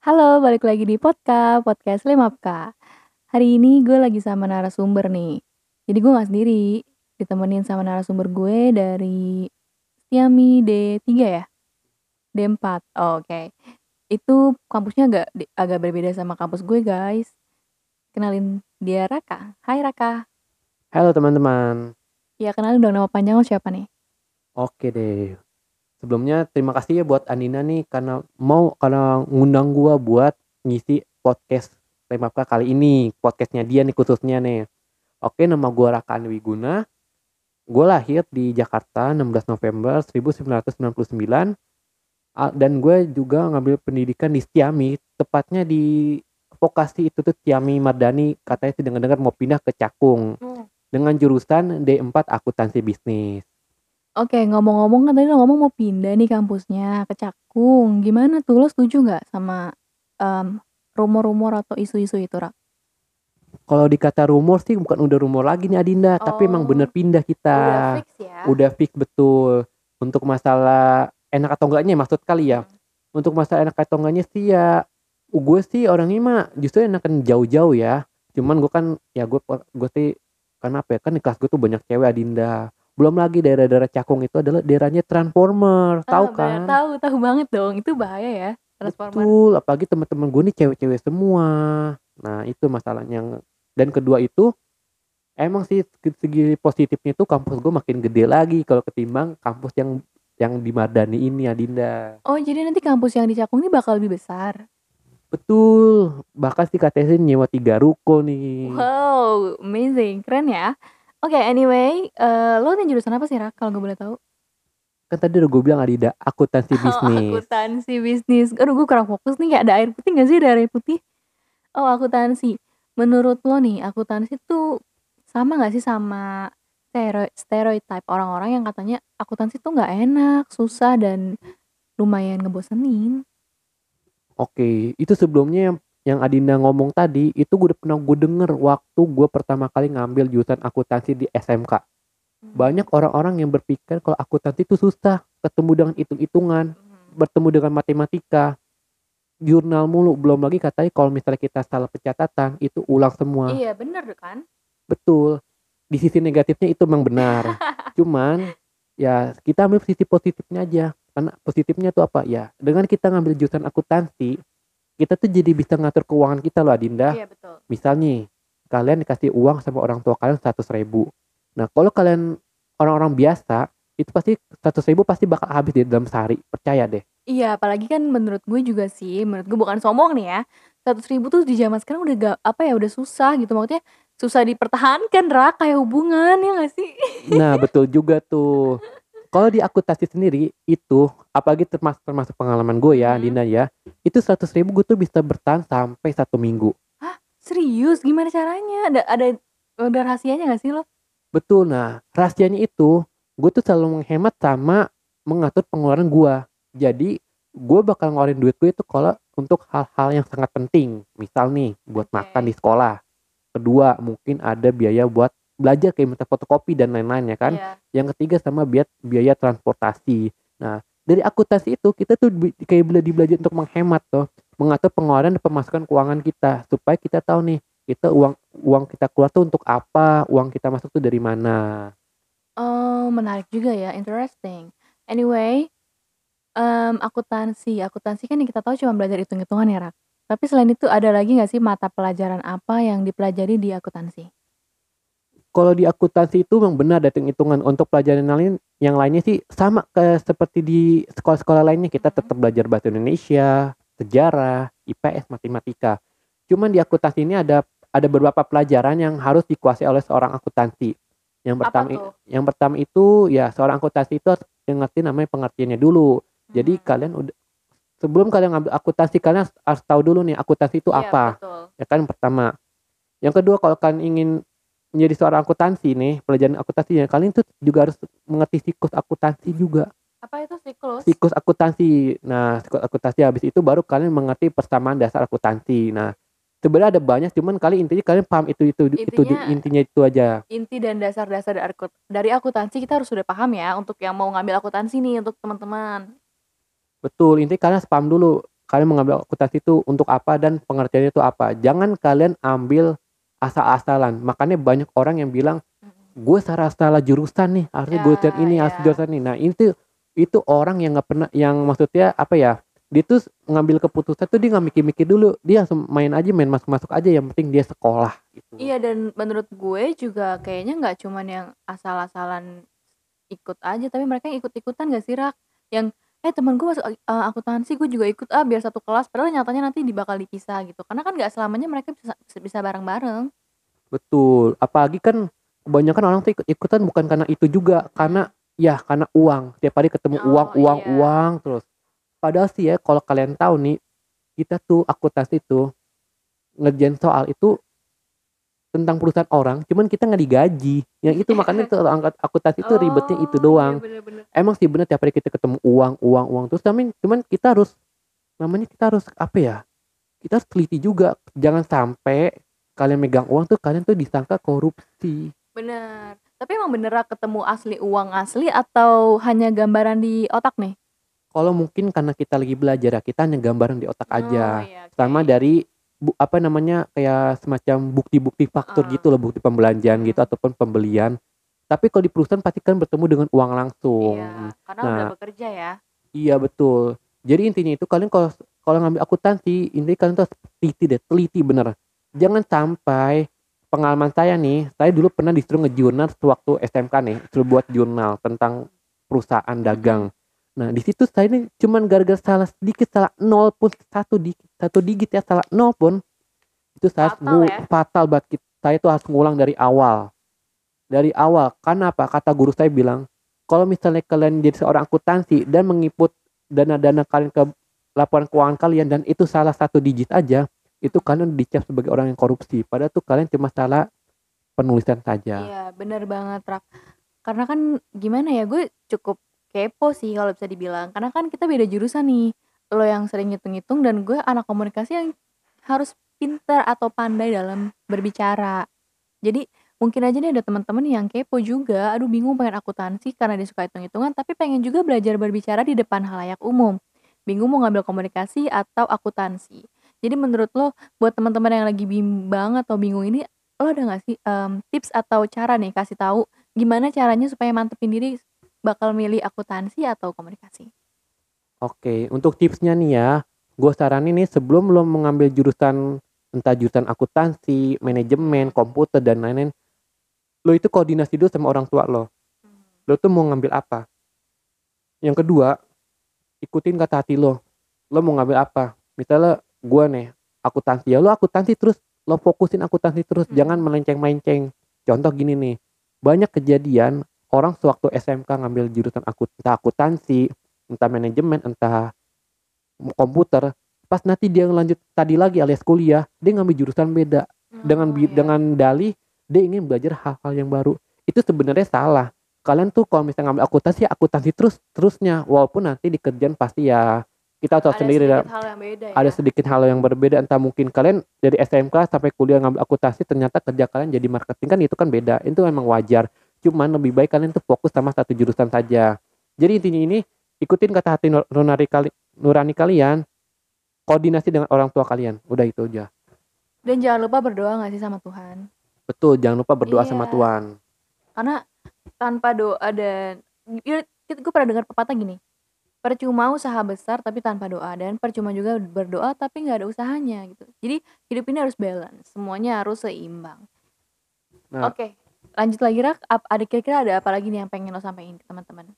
Halo, balik lagi di Podcast, Podcast Lemapka. Hari ini gue lagi sama narasumber nih. Jadi gue gak sendiri, ditemenin sama narasumber gue dari Setiami D3 ya? D4, oh, oke. Itu kampusnya agak, agak berbeda sama kampus gue guys. Kenalin dia Raka. Hai Raka. Halo teman-teman. Ya kenalin dong nama panjang lo siapa nih? Oke deh. Sebelumnya terima kasih ya buat Andina nih karena mau karena ngundang gua buat ngisi podcast Lemapka kali ini. Podcastnya dia nih khususnya nih. Oke nama gua Raka Wiguna. Gue lahir di Jakarta 16 November 1999 dan gue juga ngambil pendidikan di Stiami tepatnya di vokasi itu tuh Tiami Mardani katanya sih dengar-dengar mau pindah ke Cakung hmm. dengan jurusan D4 akuntansi bisnis. Oke, ngomong-ngomong kan tadi lo ngomong mau pindah nih kampusnya ke Cakung. Gimana tuh, lo setuju nggak sama, um, rumor-rumor atau isu-isu itu, Rak? Kalau dikata rumor sih bukan udah rumor lagi nih Adinda, tapi emang bener oh. pindah kita. Udah fix ya? Udah fix betul. Untuk masalah enak atau enggaknya maksud kali ya. Hmm. Untuk masalah enak atau enggaknya sih ya, gue sih orangnya mah justru enakan jauh-jauh ya. Cuman gue kan ya gue gue sih karena apa ya, kan di kelas gue tuh banyak cewek Adinda. Belum lagi daerah-daerah Cakung itu adalah daerahnya Transformer, tahu Ah, kan? tahu tahu banget dong, itu bahaya ya, Transformer. Betul, apalagi teman-teman gue nih cewek-cewek semua. Nah, itu masalahnya. Dan kedua itu emang sih segi positifnya tuh kampus gue makin gede lagi kalau ketimbang kampus yang yang di Mardani ini Adinda. Oh, jadi nanti kampus yang di Cakung ini bakal lebih besar? Betul, bahkan sih katanya nyewa tiga ruko nih. Wow, amazing, keren ya. Oke, anyway, uh, lo nih jurusan apa sih, Rak, kalau gue boleh tahu? Kan tadi udah gue bilang Adida, akuntansi Oh, bisnis. akuntansi bisnis. Aduh, gue kurang fokus nih, kayak ada air putih gak sih? Ada air putih? Oh, akuntansi. Menurut lo nih, akuntansi tuh sama gak sih sama stereotype orang-orang yang katanya akuntansi tuh gak enak, susah, dan lumayan ngebosenin? Oke, itu sebelumnya yang yang Adinda ngomong tadi itu gue udah pernah gue denger waktu gue pertama kali ngambil jurusan akuntansi di SMK. Hmm. Banyak orang-orang yang berpikir kalau akuntansi itu susah, ketemu dengan hitung-hitungan, hmm. bertemu dengan matematika, jurnal mulu, belum lagi katanya kalau misalnya kita salah pencatatan itu ulang semua. Iya bener kan? Betul. Di sisi negatifnya itu memang benar. Cuman ya kita ambil sisi positifnya aja. Karena positifnya tuh apa ya? Dengan kita ngambil jurusan akuntansi, kita tuh jadi bisa ngatur keuangan kita loh Adinda. Iya betul. Misalnya kalian dikasih uang sama orang tua kalian seratus ribu. Nah kalau kalian orang-orang biasa itu pasti seratus ribu pasti bakal habis di dalam sehari percaya deh. Iya apalagi kan menurut gue juga sih menurut gue bukan sombong nih ya seratus ribu tuh di zaman sekarang udah gak apa ya udah susah gitu maksudnya susah dipertahankan rak kayak hubungan ya gak sih? Nah betul juga tuh. Kalau di akuntansi sendiri itu apalagi termasuk termasuk pengalaman gue ya, hmm. Dina ya, itu seratus ribu gue tuh bisa bertahan sampai satu minggu. Hah serius? Gimana caranya? Ada ada ada rahasianya gak sih lo? Betul, nah rahasianya itu gue tuh selalu menghemat sama mengatur pengeluaran gue. Jadi gue bakal ngeluarin duit gue itu kalau untuk hal-hal yang sangat penting, misal nih buat okay. makan di sekolah. Kedua mungkin ada biaya buat belajar kayak minta fotokopi dan lain-lain ya kan. Yeah. Yang ketiga sama biaya biaya transportasi. Nah, dari akuntansi itu kita tuh kayak bela di belajar untuk menghemat tuh, mengatur pengeluaran dan pemasukan keuangan kita supaya kita tahu nih kita uang uang kita keluar tuh untuk apa, uang kita masuk tuh dari mana. Oh, menarik juga ya, interesting. Anyway, um, akuntansi, akuntansi kan yang kita tahu cuma belajar hitung-hitungan ya, Rak. Tapi selain itu ada lagi nggak sih mata pelajaran apa yang dipelajari di akuntansi? Kalau di akuntansi itu memang benar dating hitungan untuk pelajaran lain yang lainnya sih sama kayak seperti di sekolah-sekolah lainnya kita tetap belajar bahasa Indonesia, sejarah, IPS, matematika. Cuman di akuntansi ini ada ada beberapa pelajaran yang harus dikuasai oleh seorang akuntansi. Yang pertama yang pertama itu ya seorang akuntansi itu harus ngerti namanya pengertiannya dulu. Hmm. Jadi kalian udah sebelum kalian ngambil akuntansi kalian harus tahu dulu nih akuntansi itu iya, apa. Betul. Ya kan yang pertama. Yang kedua kalau kalian ingin menjadi seorang akuntansi nih pelajaran akuntansi ya. Kalian tuh juga harus mengerti siklus akuntansi juga. Apa itu siklus? Siklus akuntansi. Nah siklus akuntansi. Habis itu baru kalian mengerti persamaan dasar akuntansi. Nah sebenarnya ada banyak cuman kali intinya kalian paham itu itu intinya, itu intinya itu aja. Inti dan dasar-dasar dari akuntansi kita harus sudah paham ya untuk yang mau ngambil akuntansi nih untuk teman-teman. Betul. Intinya kalian paham dulu kalian mengambil akuntansi itu untuk apa dan pengertiannya itu apa. Jangan kalian ambil asal-asalan makanya banyak orang yang bilang gue salah salah jurusan nih harusnya Ya, jurusan ini harus ya. jurusan ini. Nah itu itu orang yang nggak pernah yang maksudnya apa ya dia tuh ngambil keputusan tuh dia nggak mikir-mikir dulu. Dia langsung main aja main masuk-masuk aja yang penting dia sekolah gitu. Iya dan menurut gue juga kayaknya nggak cuman yang asal-asalan ikut aja tapi mereka yang ikut-ikutan gak sih Rak? Yang eh temen gue masuk uh, akuntansi gue juga ikut ah biar satu kelas padahal nyatanya nanti bakal dipisah gitu. Karena kan nggak selamanya mereka bisa bisa bareng-bareng. Betul. Apalagi kan kebanyakan orang tuh ikut-ikutan bukan karena itu juga karena ya karena uang. Tiap hari ketemu Oh, uang uang iya. uang terus. Padahal sih ya kalau kalian tahu nih kita tuh akuntansi itu ngerjain soal itu tentang perusahaan orang cuman kita nggak digaji. Yang itu makanya tuh angkat akuntansi itu ribetnya itu Oh, doang. iya bener-bener. emang sih bener tiap hari kita ketemu uang uang uang. Terus tapi cuman kita harus namanya kita harus apa ya? Kita harus teliti juga. Jangan sampai kalian megang uang tuh kalian tuh disangka korupsi. Bener. Tapi emang bener ketemu asli uang asli atau hanya gambaran di otak nih? Kalau mungkin karena kita lagi belajar ya kita hanya gambaran di otak aja. Oh, iya, oke. sama dari bu, apa namanya kayak semacam bukti-bukti faktur Ah. gitu loh bukti pembelanjaan Hmm. gitu ataupun pembelian tapi kalau di perusahaan pasti kan bertemu dengan uang langsung iya karena Nah. udah bekerja ya Iya betul. Jadi intinya itu kalian kalau kalau ngambil akuntansi, intinya kalian tuh teliti deh, teliti bener. Jangan sampai pengalaman saya nih, saya dulu pernah disuruh ngejurnal sewaktu SMK nih, disuruh buat jurnal tentang perusahaan dagang. Nah di situ saya ini cuman gara-gara salah sedikit, salah nol pun satu dikit, satu digit ya salah nol pun itu saya Fatal ya. fatal banget. Saya itu harus ngulang dari awal. Dari awal. Karena apa? Kata guru saya bilang, kalau misalnya kalian jadi seorang akuntansi dan mengiput dana-dana kalian ke laporan keuangan kalian dan itu salah satu digit aja, itu kalian dicap sebagai orang yang korupsi. Padahal tuh kalian cuma salah penulisan saja. Iya, bener banget, Rak. Karena kan gimana ya, gue cukup kepo sih kalau bisa dibilang. Karena kan kita beda jurusan nih. Lo yang sering ngitung-ngitung dan gue anak komunikasi yang harus pintar atau pandai dalam berbicara. Jadi mungkin aja nih ada teman-teman yang kepo juga, aduh bingung pengen akuntansi karena dia suka hitung-hitungan, tapi pengen juga belajar berbicara di depan halayak umum. Bingung mau ngambil komunikasi atau akuntansi. Jadi menurut lo, buat teman-teman yang lagi bimbang atau bingung ini, lo ada gak sih em, tips atau cara nih kasih tahu gimana caranya supaya mantepin diri bakal milih akuntansi atau komunikasi? Oke, untuk tipsnya nih ya, gue saranin nih sebelum lo mengambil jurusan entah jurusan akuntansi, manajemen, komputer dan lain-lain, lo itu koordinasi dulu sama orang tua lo. Lo tuh mau ngambil apa? Yang kedua, ikutin kata hati lo. Lo mau ngambil apa? Misalnya gue nih akuntansi ya, lo akuntansi terus lo fokusin akuntansi terus, Hmm. jangan melenceng-melenceng. Contoh gini nih, banyak kejadian orang sewaktu SMK ngambil jurusan akut entah akuntansi, entah manajemen, entah komputer, pas nanti dia lanjut tadi lagi alias kuliah, dia ngambil jurusan beda dengan Oh, bi- iya. dengan dalih dia ingin belajar hal-hal yang baru. Itu sebenarnya salah. Kalian tuh kalau misalnya ngambil akuntansi, ya akuntansi terus terusnya, walaupun nanti di kerjaan pasti ya kita tahu ada sendiri sedikit hal yang beda ya. ada sedikit hal yang berbeda entah mungkin kalian dari SMK sampai kuliah ngambil akuntansi ternyata kerja kalian jadi marketing kan itu kan beda itu memang wajar cuman lebih baik kalian tuh fokus sama satu jurusan saja jadi intinya ini ikutin kata hati nur- nurani kali nurani kalian koordinasi dengan orang tua kalian udah itu aja Dan jangan lupa berdoa gak sih sama Tuhan? betul jangan lupa berdoa sama Iya. Tuhan Karena tanpa doa dan gue pernah dengar pepatah gini. Percuma usaha besar tapi tanpa doa dan percuma juga berdoa tapi nggak ada usahanya gitu. Jadi hidup ini harus balance, semuanya harus seimbang. Nah. Oke, lanjut lagi Rak. Ap- Ada kira-kira ada apa lagi nih yang pengen lo sampaikan ke teman-teman?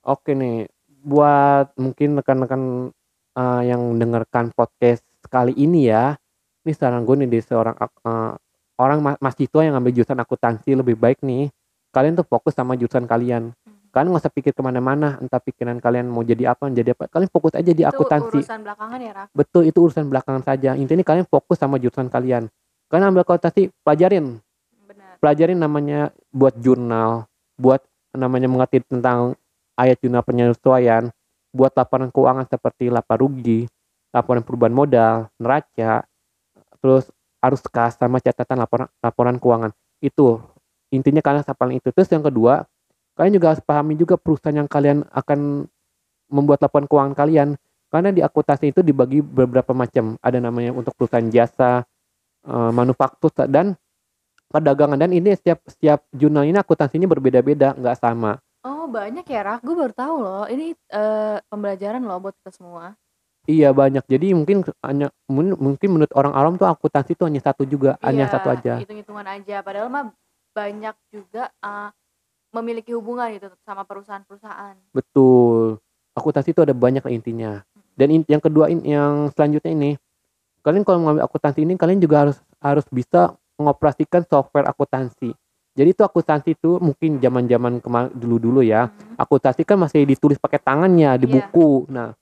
Oke nih, buat mungkin rekan-rekan uh, yang mendengarkan podcast kali ini ya, ini saran gue nih dari seorang uh, orang ma- mahasiswa yang ngambil jurusan akuntansi lebih baik nih, kalian tuh fokus sama jurusan kalian. Kalian nggak usah pikir ke mana-mana, entah pikiran kalian mau jadi apa, jadi apa. Kalian fokus aja di Itu akuntansi. urusan belakangan ya Rak. Betul, itu urusan belakangan saja. Intinya kalian fokus sama jurusan kalian. Kalian ambil akuntansi, pelajarin Benar. pelajarin namanya buat jurnal, buat namanya mengerti tentang ayat jurnal penyesuaian, buat laporan keuangan seperti lapor rugi, laporan perubahan modal, neraca, terus arus kas sama catatan laporan laporan keuangan. Itu intinya kalian hafalin itu. Terus yang kedua, kalian juga harus pahami juga perusahaan yang kalian akan membuat laporan keuangan kalian. Karena di akuntansi itu dibagi beberapa macam. Ada namanya untuk perusahaan jasa, eh, manufaktur dan perdagangan dan ini setiap setiap jurnal ini akuntansinya berbeda-beda, nggak sama. Oh, banyak ya, Rak? Gue baru tahu loh. Ini eh, pembelajaran loh buat kita semua. Iya banyak. Jadi mungkin hanya mun- mungkin menurut orang awam tuh akuntansi itu hanya satu juga, hanya Iya, satu aja. hitung-hitungan aja. Padahal mah banyak juga eh, memiliki hubungan gitu sama perusahaan-perusahaan. Betul. Akuntansi itu ada banyak lah intinya. Dan in- yang kedua in- yang selanjutnya ini, kalian kalau mengambil akuntansi ini kalian juga harus harus bisa mengoperasikan software akuntansi. Jadi itu akuntansi itu mungkin zaman-zaman dulu-dulu ya. Hmm. Akuntansi kan masih ditulis pakai tangannya di Iya. buku. Nah,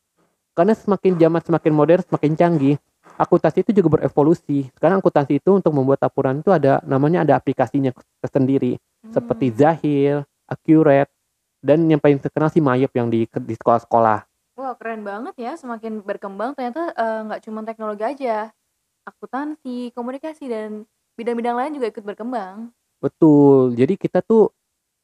karena semakin zaman semakin modern, semakin canggih, akuntansi itu juga berevolusi. Sekarang akuntansi itu untuk membuat laporan itu ada namanya ada aplikasinya tersendiri seperti Hmm. Zahir, Accurate, dan yang paling terkenal sih Mayep yang di di sekolah-sekolah. Wah, keren banget ya. Semakin berkembang ternyata eh, nggak cuma teknologi aja. Akuntansi, komunikasi, dan bidang-bidang lain juga ikut berkembang. Betul. Jadi kita tuh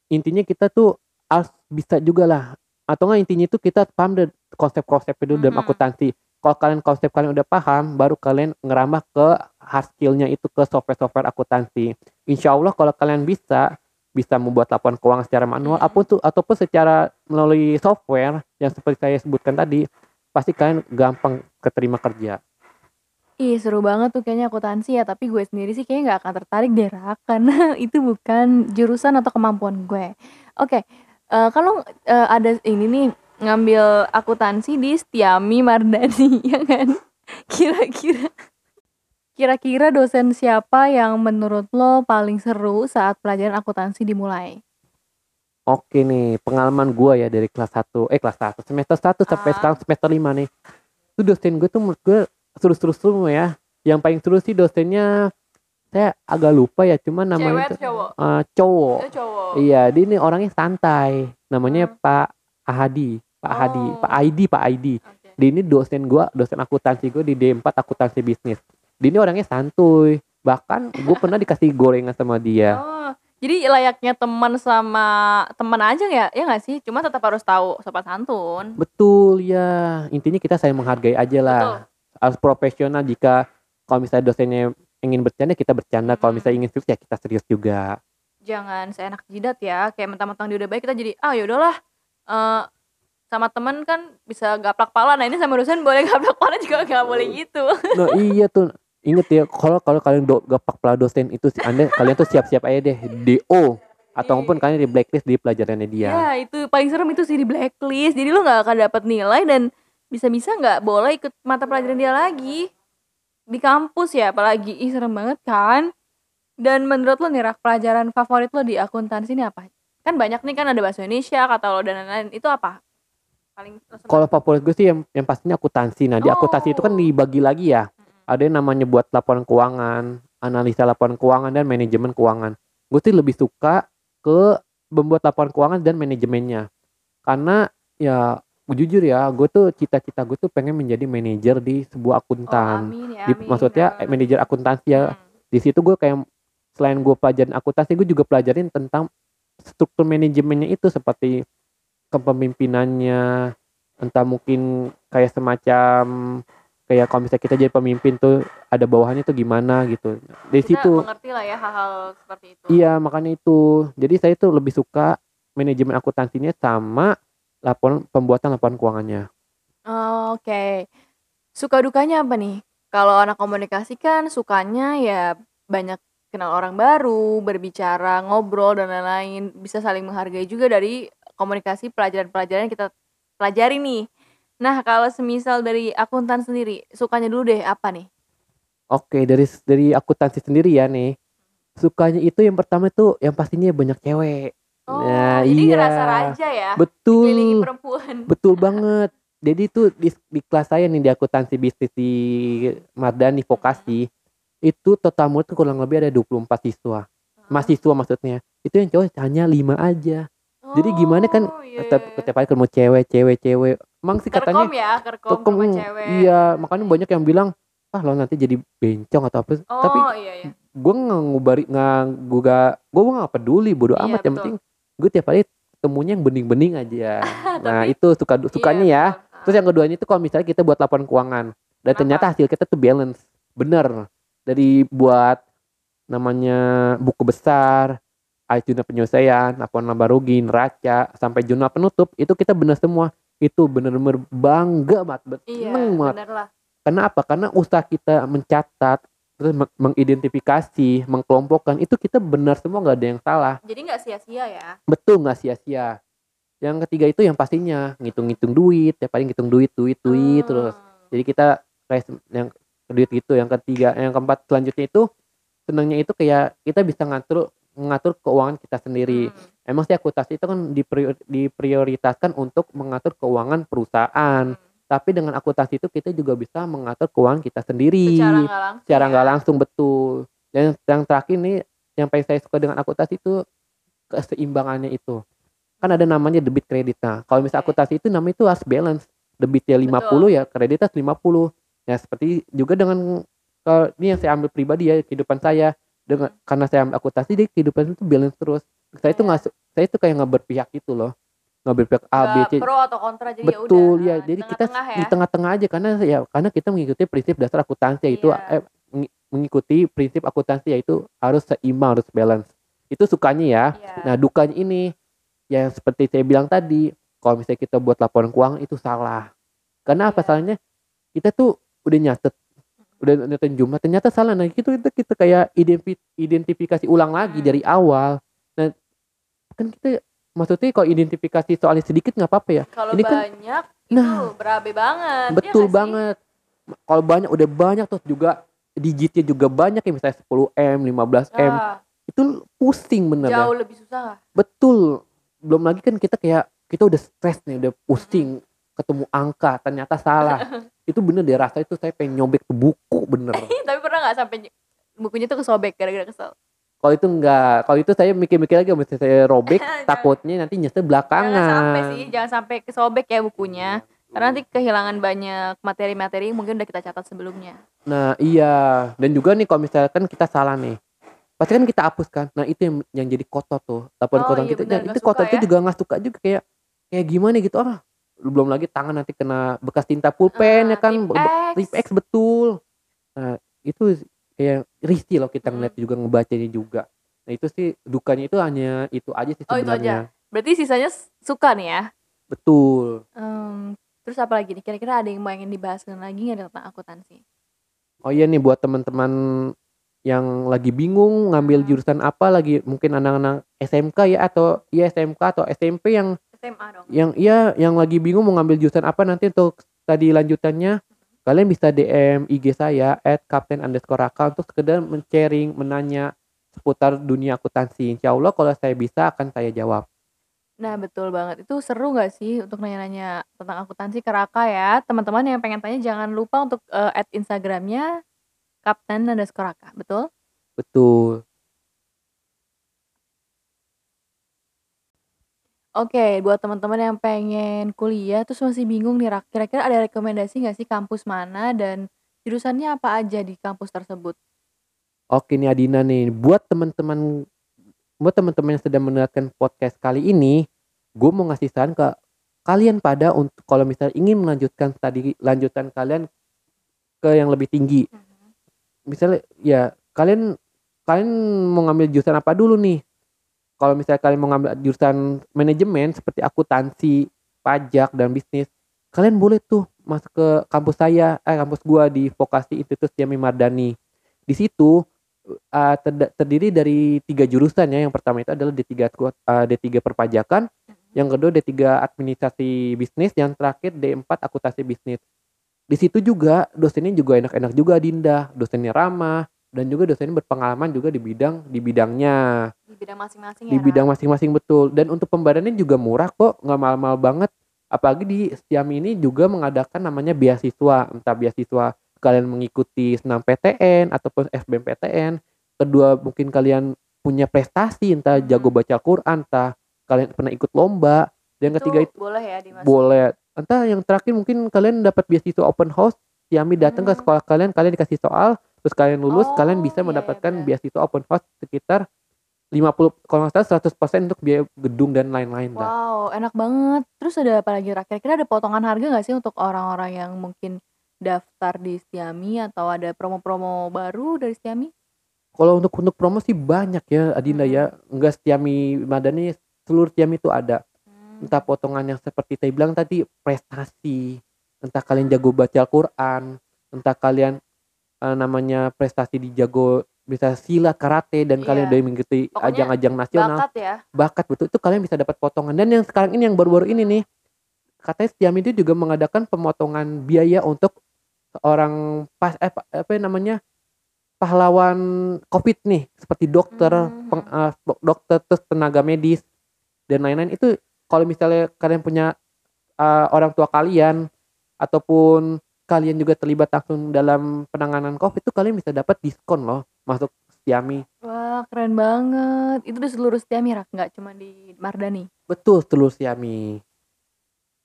intinya kita tuh harus bisa juga lah. Atau nggak intinya itu kita paham deh konsep-konsep itu dalam Mhm. akuntansi. Kalau kalian konsep kalian udah paham, baru kalian ngerambah ke hard skillnya itu ke software-software akuntansi. Insya Allah kalau kalian bisa bisa membuat laporan keuangan secara manual Mhm. apa pun tuh ataupun secara melalui software yang seperti saya sebutkan tadi, pasti kalian gampang keterima kerja. Ih, seru banget tuh kayaknya akuntansi ya. Tapi gue sendiri sih kayaknya nggak akan tertarik deh, Rak. Karena itu bukan jurusan atau kemampuan gue. Oke, eh, kalau eh, ada ini nih ngambil akuntansi di Setiami Mardani, ya kan? Kira-kira kira-kira dosen siapa yang menurut lo paling seru saat pelajaran akuntansi dimulai? Oke nih, pengalaman gua ya dari kelas 1, eh kelas 1, semester 1 sampai Ah. sekarang semester 5 nih. Itu dosen gue tuh menurut gue seru-seru semua ya. Yang paling seru sih dosennya saya agak lupa ya, cuman namanya Cewek cowok? eh, cowok. Itu cowok. Iya, dia ini orangnya santai. Namanya Hmm. Pak Ahadi, Pak Ahadi, Oh. Pak Aidi, Pak Aidi. Oke. Dia ini dosen gua, dosen akuntansi gue di D4 akuntansi bisnis. Dia ini orangnya santuy. Bahkan gue pernah dikasih gorengan sama dia. Oh, jadi layaknya teman sama teman aja ya, ya nggak sih? Cuma tetap harus tahu sopan santun. Betul ya. Intinya kita saling menghargai aja lah. Betul. Harus profesional jika kalau misalnya dosennya ingin bercanda kita bercanda, kalau Mm-mm. misalnya ingin serius ya kita serius juga. Jangan seenak jidat ya, kayak mentang-mentang dia udah baik kita jadi ah yaudahlah. eh sama teman kan bisa gaplak pala. Nah ini sama dosen boleh gaplak pala juga nggak boleh gitu. Nah iya tuh inget ya kalau kalau kalian do, gapak pala dosen itu anda kalian tuh siap-siap aja deh do ataupun kalian di blacklist di pelajarannya dia. Ya itu paling serem itu sih di blacklist. Jadi lo nggak akan dapat nilai dan bisa-bisa nggak boleh ikut mata pelajaran dia lagi di kampus ya apalagi ih serem banget kan dan menurut lo nih rak pelajaran favorit lo di akuntansi ini apa kan banyak nih kan ada bahasa Indonesia kata lo dan lain-lain itu apa paling? Kalau favorit gue sih yang, yang pastinya akuntansi. Nah di akuntansi itu kan Oh. dibagi lagi ya. Ada yang namanya buat laporan keuangan, analisa laporan keuangan dan manajemen keuangan. Gue sih lebih suka ke membuat laporan keuangan dan manajemennya. Karena ya jujur ya, gue tuh cita-cita gue tuh pengen menjadi manajer di sebuah Oh, akuntan. amin ya, Di- amin. maksudnya eh, Amin. manajer akuntansi ya. Hmm. Di situ gue kayak selain gue pelajarin akuntansi, gue juga pelajarin tentang struktur manajemennya itu seperti kepemimpinannya, entah mungkin kayak semacam kayak kalau misalnya kita jadi pemimpin tuh ada bawahannya tuh gimana gitu. Dari kita situ mengerti lah ya hal-hal seperti itu iya makanya itu. Jadi saya tuh lebih suka manajemen akuntansinya sama laporan pembuatan laporan keuangannya. Oh, Oke. Suka dukanya apa nih? Kalau anak komunikasi kan sukanya ya banyak kenal orang baru, berbicara, ngobrol dan lain-lain. Bisa saling menghargai juga dari komunikasi pelajaran-pelajaran yang kita pelajari nih. Nah, kalau semisal dari akuntan sendiri, sukanya dulu deh apa nih? Oke, dari dari akuntansi sendiri ya nih. Sukanya itu yang pertama tuh yang pastinya banyak cewek. Oh, Nah, jadi iya. ngerasa raja ya? Betul. perempuan. Betul banget. Jadi tuh di, di kelas saya nih di akuntansi bisnis di Mardani Vokasi itu total murid kurang lebih ada 24 siswa. Mahasiswa maksudnya. Itu yang cowok hanya 5 aja. Jadi gimana kan Oh, iya, Setiap, iya. setiap hari ketemu cewek, cewek, cewek. Emang sih katanya Kerkom ya, kerkom sama cewek. Iya, makanya banyak yang bilang ah lo nanti jadi bencong atau apa. Oh, Tapi iya iya. gue nggak ngubari nggak gue gak gue nggak peduli bodo Iya, amat yang penting gue tiap hari ketemunya yang bening-bening aja nah Tapi- itu suka sukanya Iya, ya. Terus yang keduanya itu kalau misalnya kita buat laporan keuangan dan Apa? ternyata hasil kita tuh balance, bener. Dari buat namanya buku besar, jurnal penyelesaian, laporan laba rugi, neraca, sampai jurnal penutup itu kita bener semua. Itu bener-bener bangga banget, Iya, seneng banget. bener lah. Karena apa? Karena usaha kita mencatat, terus meng- mengidentifikasi, mengkelompokkan itu kita benar semua nggak ada yang salah. Jadi nggak sia-sia ya. Betul nggak sia-sia. Yang ketiga itu yang pastinya ngitung-ngitung duit, ya paling ngitung duit, duit, duit Hmm. terus. Jadi kita kayak yang duit gitu. Yang ketiga, yang keempat selanjutnya itu senangnya itu kayak kita bisa ngatur mengatur keuangan kita sendiri. Hmm. Emang sih akuntansi itu kan diprior- diprioritaskan untuk mengatur keuangan perusahaan. Hmm. Tapi dengan akuntansi itu kita juga bisa mengatur keuangan kita sendiri. Secara nggak langsung. secara ya. langsung betul. Dan yang terakhir nih yang paling saya suka dengan akuntansi itu keseimbangannya itu. Kan ada namanya debit kredit. Nah kalau misalnya Oke. akuntansi itu namanya itu harus balance. Debitnya 50 ya kreditnya 50 ya seperti juga dengan kalau ini yang saya ambil pribadi ya kehidupan saya. Dengan karena saya ambil akuntansi jadi kehidupan itu balance terus. Saya itu Iya. nggak saya itu kayak nggak berpihak gitu loh nggak berpihak A B C pro atau kontra jadi ya betul udah. ya jadi di kita tengah-tengah ya. di tengah-tengah aja karena ya karena kita mengikuti prinsip dasar akuntansi yaitu Iya. eh, mengi- mengikuti prinsip akuntansi yaitu harus seimbang harus balance itu sukanya ya Iya. nah dukanya ini yang seperti saya bilang tadi kalau misalnya kita buat laporan keuangan itu salah karena apa Iya. salahnya kita tuh udah nyatet udah nyatet jumlah ternyata salah nah itu kita kita kayak identifi- identifikasi ulang lagi Hmm. dari awal nah kan kita maksudnya kalau identifikasi soalnya sedikit nggak apa-apa ya Kalau ini kan- banyak nah itu berabe banget. iya Betul sih? banget. Kalau banyak udah banyak tuh juga digitnya juga banyak ya misalnya 10 M, 15 M. Ah, Itu pusing bener ya. jauh lebih susah. Betul. Belum lagi kan kita kayak kita udah stres nih, udah pusing ketemu angka ternyata salah. itu bener deh rasa itu saya pengen nyobek tuh buku bener. Tapi pernah nggak sampai ny- bukunya tuh kesobek gara-gara kesel? Kalau itu enggak, kalau itu saya mikir-mikir lagi mesti saya robek Jangan- takutnya nanti nyesel Jangan belakangan. sampai sih, jangan sampai kesobek ya bukunya. Karena nanti kehilangan banyak materi-materi yang mungkin udah kita catat sebelumnya. Nah iya. Dan juga nih kalau misalkan kita salah nih pasti kan kita hapus kan? Nah itu yang, yang jadi kotor tuh. Laporan Oh, kotor iya kita. dan nggak itu kotor itu ya. juga nggak suka juga. Kayak kayak gimana gitu? Ah belum lagi tangan nanti kena bekas tinta pulpen ya Ah, kan? Tip X. tip X betul. Nah itu kayak risih loh kita Hmm. ngeliat juga ngebacanya juga nah itu sih dukanya itu hanya itu aja sih Oh, itu sebenarnya Berarti sisanya suka nih ya. betul Em, terus apa lagi nih? Kira-kira ada yang mau ingin dibahas lagi nggak tentang akuntansi? Oh iya nih buat teman-teman yang lagi bingung ngambil Hmm. jurusan apa lagi mungkin anak-anak SMK ya atau ya SMK atau SMP yang SMA dong. yang iya yang lagi bingung mau ngambil jurusan apa nanti untuk tadi lanjutannya kalian bisa DM IG saya at kapten underscore raka untuk sekedar men-sharing menanya seputar dunia akuntansi insya Allah kalau saya bisa akan saya jawab Nah betul banget. Itu seru nggak sih untuk nanya-nanya tentang akuntansi ke Raka ya. Teman-teman yang pengen tanya jangan lupa untuk eh, add Instagramnya Kapten underscore Raka. Betul? betul Oke, buat teman-teman yang pengen kuliah terus masih bingung nih Rak, kira-kira ada rekomendasi nggak sih kampus mana dan jurusannya apa aja di kampus tersebut? Oke nih Adina nih, buat teman-teman buat teman-teman yang sedang mendengarkan podcast kali ini, gue mau ngasih saran ke kalian pada untuk kalau misalnya ingin melanjutkan tadi lanjutan kalian ke yang lebih tinggi. Misalnya ya kalian kalian mau ngambil jurusan apa dulu nih? Kalau misalnya kalian mau ngambil jurusan manajemen seperti akuntansi, pajak dan bisnis, kalian boleh tuh masuk ke kampus saya, eh kampus gua di Vokasi Institut Yami Mardani. Di situ uh, terdiri dari tiga jurusan ya. Yang pertama itu adalah D3 ku- uh, D3 perpajakan, yang kedua D3 administrasi bisnis, yang terakhir D4 akuntansi bisnis. Di situ juga dosennya juga enak-enak juga Dinda, dosennya ramah dan juga dosennya berpengalaman juga di bidang di bidangnya, Di bidang masing-masing ya. di Rak? bidang masing-masing betul. Dan untuk pembayarannya juga murah kok, nggak mahal-mahal banget. Apalagi di Setiami ini juga mengadakan namanya beasiswa, entah beasiswa kalian mengikuti senam PTN ataupun SBMPTN. Kedua mungkin kalian punya prestasi, entah Hmm. jago baca Quran, entah kalian pernah ikut lomba. Dan ketiga itu boleh ya dimasukin. boleh. Entah yang terakhir mungkin kalian dapat beasiswa open house, Siami datang ke Hmm. sekolah kalian, kalian dikasih soal, terus kalian lulus, Oh, kalian bisa iya, iya, mendapatkan benar. beasiswa open house sekitar 50 kalau nggak salah 100% untuk biaya gedung dan lain-lain lah. Wow, enak banget. Terus ada apa lagi Rak? Kira-kira ada potongan harga nggak sih untuk orang-orang yang mungkin daftar di Stiami atau ada promo-promo baru dari Stiami? Kalau untuk untuk promo sih banyak ya Adinda Hmm. ya. Enggak Stiami Madani seluruh Stiami itu ada. Hmm. Entah potongan yang seperti saya bilang tadi prestasi, entah kalian jago baca Al-Qur'an, entah kalian eh, namanya prestasi di jago bisa silat, karate dan kalian Iya. udah mengikuti ajang-ajang nasional. Bakat ya. bakat betul itu kalian bisa dapat potongan dan yang sekarang ini yang baru-baru ini nih katanya Stiami itu juga mengadakan pemotongan biaya untuk seorang pas eh, pa- apa namanya pahlawan covid nih seperti dokter Hmm. peng- dok- dokter terus tenaga medis dan lain-lain itu kalau misalnya kalian punya eh, orang tua kalian ataupun kalian juga terlibat langsung dalam penanganan covid itu kalian bisa dapat diskon loh masuk Stiami Wah, keren banget. Itu di seluruh Stiami Rak, nggak cuma di Mardani. betul telur Stiami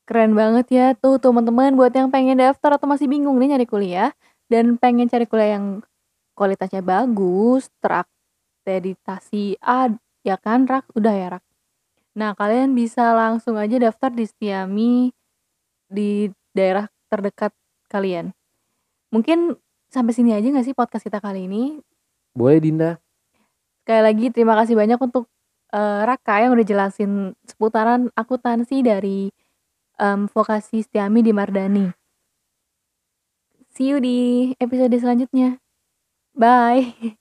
Keren banget ya tuh teman-teman buat yang pengen daftar atau masih bingung nih nyari kuliah dan pengen cari kuliah yang kualitasnya bagus, terakreditasi A ya kan Rak? Udah ya Rak. Nah, kalian bisa langsung aja daftar di Stiami di daerah terdekat kalian. Mungkin sampai sini aja nggak sih podcast kita kali ini? boleh Dinda Sekali lagi terima kasih banyak untuk eh, Raka yang udah jelasin seputaran akuntansi dari em, vokasi Stiami di Mardani. See you di episode selanjutnya. Bye.